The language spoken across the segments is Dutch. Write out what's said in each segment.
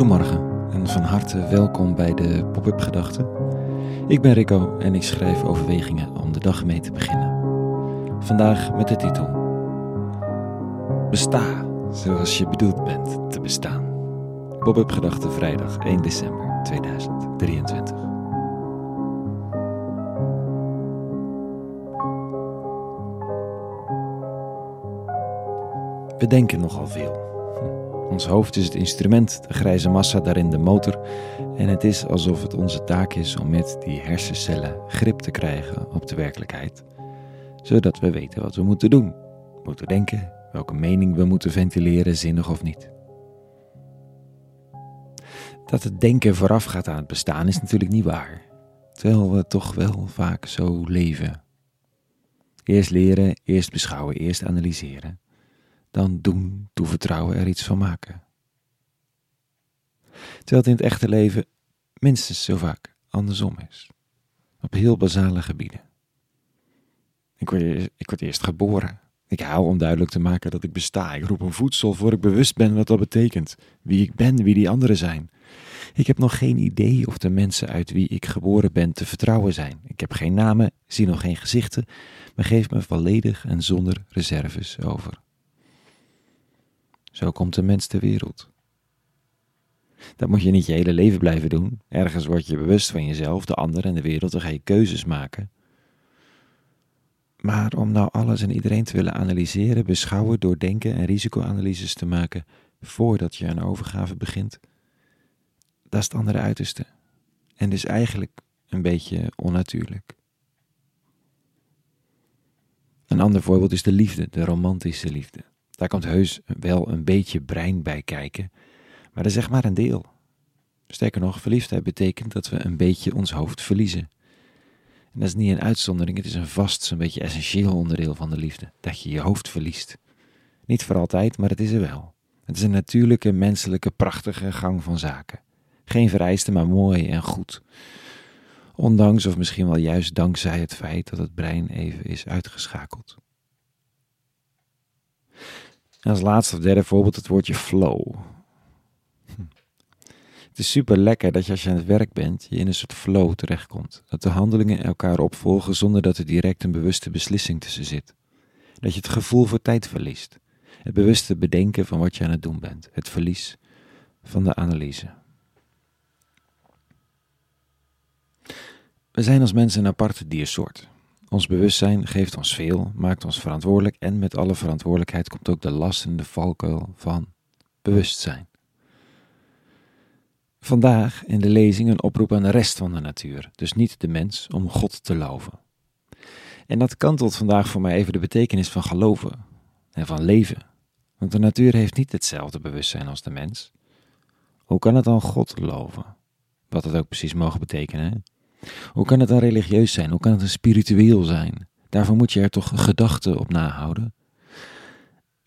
Goedemorgen en van harte welkom bij de Pop-up Gedachten. Ik ben Rico en ik schrijf overwegingen om de dag mee te beginnen. Vandaag met de titel Besta zoals je bedoeld bent te bestaan. Pop-up Gedachten vrijdag 1 december 2023. We denken nogal veel. Ons hoofd is het instrument, de grijze massa daarin de motor. En het is alsof het onze taak is om met die hersencellen grip te krijgen op de werkelijkheid. Zodat we weten wat we moeten doen, moeten denken, welke mening we moeten ventileren, zinnig of niet. Dat het denken vooraf gaat aan het bestaan is natuurlijk niet waar. Terwijl we toch wel vaak zo leven. Eerst leren, eerst beschouwen, eerst analyseren dan doen, toevertrouwen, er iets van maken. Terwijl het in het echte leven minstens zo vaak andersom is. Op heel basale gebieden. Ik word, ik word eerst geboren. Ik hou om duidelijk te maken dat ik besta. Ik roep een voedsel voor ik bewust ben wat dat betekent. Wie ik ben, wie die anderen zijn. Ik heb nog geen idee of de mensen uit wie ik geboren ben te vertrouwen zijn. Ik heb geen namen, zie nog geen gezichten, maar geef me volledig en zonder reserves over. Zo komt de mens ter wereld. Dat moet je niet je hele leven blijven doen. Ergens word je bewust van jezelf, de ander en de wereld, dan ga je keuzes maken. Maar om nou alles en iedereen te willen analyseren, beschouwen, doordenken en risicoanalyses te maken voordat je een overgave begint, dat is het andere uiterste. En dus eigenlijk een beetje onnatuurlijk. Een ander voorbeeld is de liefde, de romantische liefde. Daar komt heus wel een beetje brein bij kijken, maar dat is zeg maar een deel. Sterker nog, verliefdheid betekent dat we een beetje ons hoofd verliezen. En dat is niet een uitzondering, het is een vast, zo'n beetje essentieel onderdeel van de liefde, dat je je hoofd verliest. Niet voor altijd, maar het is er wel. Het is een natuurlijke, menselijke, prachtige gang van zaken. Geen vereiste, maar mooi en goed. Ondanks of misschien wel juist dankzij het feit dat het brein even is uitgeschakeld. En als laatste of derde voorbeeld het woordje flow. Het is super lekker dat je als je aan het werk bent, je in een soort flow terechtkomt. Dat de handelingen elkaar opvolgen zonder dat er direct een bewuste beslissing tussen zit. Dat je het gevoel voor tijd verliest. Het bewuste bedenken van wat je aan het doen bent. Het verlies van de analyse. We zijn als mensen een aparte diersoort. Ons bewustzijn geeft ons veel, maakt ons verantwoordelijk en met alle verantwoordelijkheid komt ook de last en de valkuil van bewustzijn. Vandaag in de lezing een oproep aan de rest van de natuur, dus niet de mens, om God te loven. En dat kantelt vandaag voor mij even de betekenis van geloven en van leven. Want de natuur heeft niet hetzelfde bewustzijn als de mens. Hoe kan het dan God loven? Wat het ook precies mogen betekenen. Hoe kan het dan religieus zijn? Hoe kan het dan spiritueel zijn? Daarvoor moet je er toch gedachten op nahouden?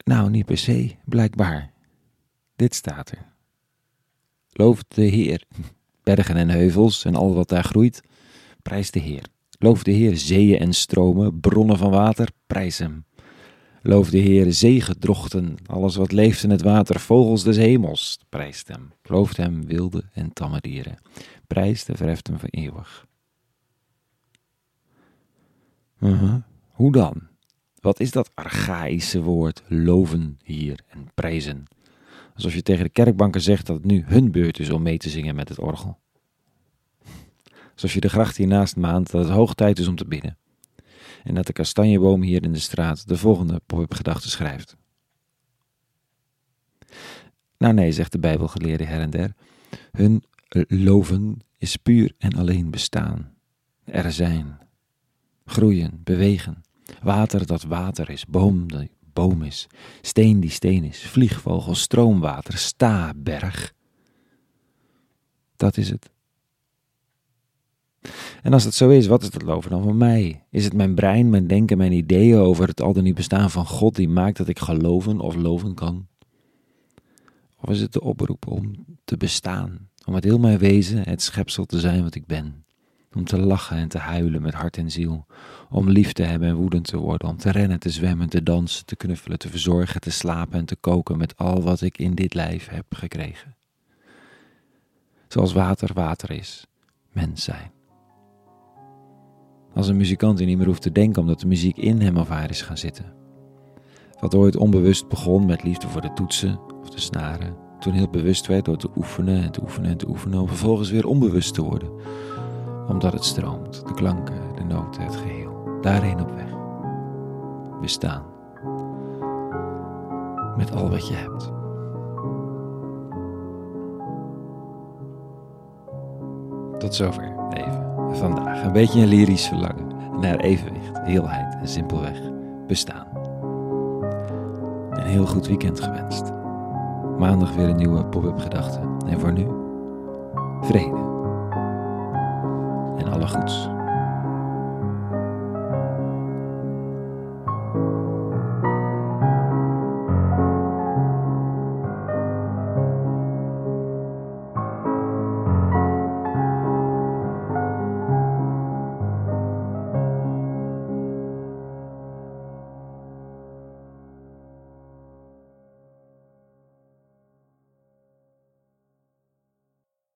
Nou, niet per se, blijkbaar. Dit staat er. Loof de Heer, bergen en heuvels en al wat daar groeit, prijs de Heer. Loof de Heer, zeeën en stromen, bronnen van water, prijs hem. Loof de Heer, zeegedrochten, alles wat leeft in het water, vogels des hemels, prijst hem. Looft hem, wilde en tamme dieren. Prijs de verheft hem voor eeuwig. Hoe dan? Wat is dat archaïsche woord loven hier en prijzen? Alsof je tegen de kerkbanken zegt dat het nu hun beurt is om mee te zingen met het orgel. Alsof je de gracht hiernaast maand dat het hoog tijd is om te bidden. En dat de kastanjeboom hier in de straat de volgende pop-up gedachte schrijft. Nou nee, zegt de Bijbelgeleerde her en der. Hun loven is puur en alleen bestaan. Er zijn. Groeien, bewegen. Water dat water is, boom die boom is, steen die steen is, vliegvogel, stroomwater, sta, berg. Dat is het. En als het zo is, wat is dat loven dan van mij? Is het mijn brein, mijn denken, mijn ideeën over het al dan niet bestaan van God die maakt dat ik geloven of loven kan? Of is het de oproep om te bestaan, om met heel mijn wezen het schepsel te zijn wat ik ben? Om te lachen en te huilen met hart en ziel, om lief te hebben en woedend te worden, om te rennen, te zwemmen, te dansen, te knuffelen, te verzorgen, te slapen en te koken met al wat ik in dit lijf heb gekregen. Zoals water water is, mens zijn. Als een muzikant die niet meer hoeft te denken omdat de muziek in hem of haar is gaan zitten. Wat ooit onbewust begon met liefde voor de toetsen of de snaren, toen heel bewust werd door te oefenen en te oefenen en te oefenen, om vervolgens weer onbewust te worden, omdat het stroomt, de klanken, de noten, het geheel, daarheen op weg. Bestaan. Met al wat je hebt. Tot zover even vandaag. Een beetje een lyrisch verlangen naar evenwicht, heelheid en simpelweg bestaan. Een heel goed weekend gewenst. Maandag weer een nieuwe pop-up gedachte. En voor nu, vrede. En alle goeds.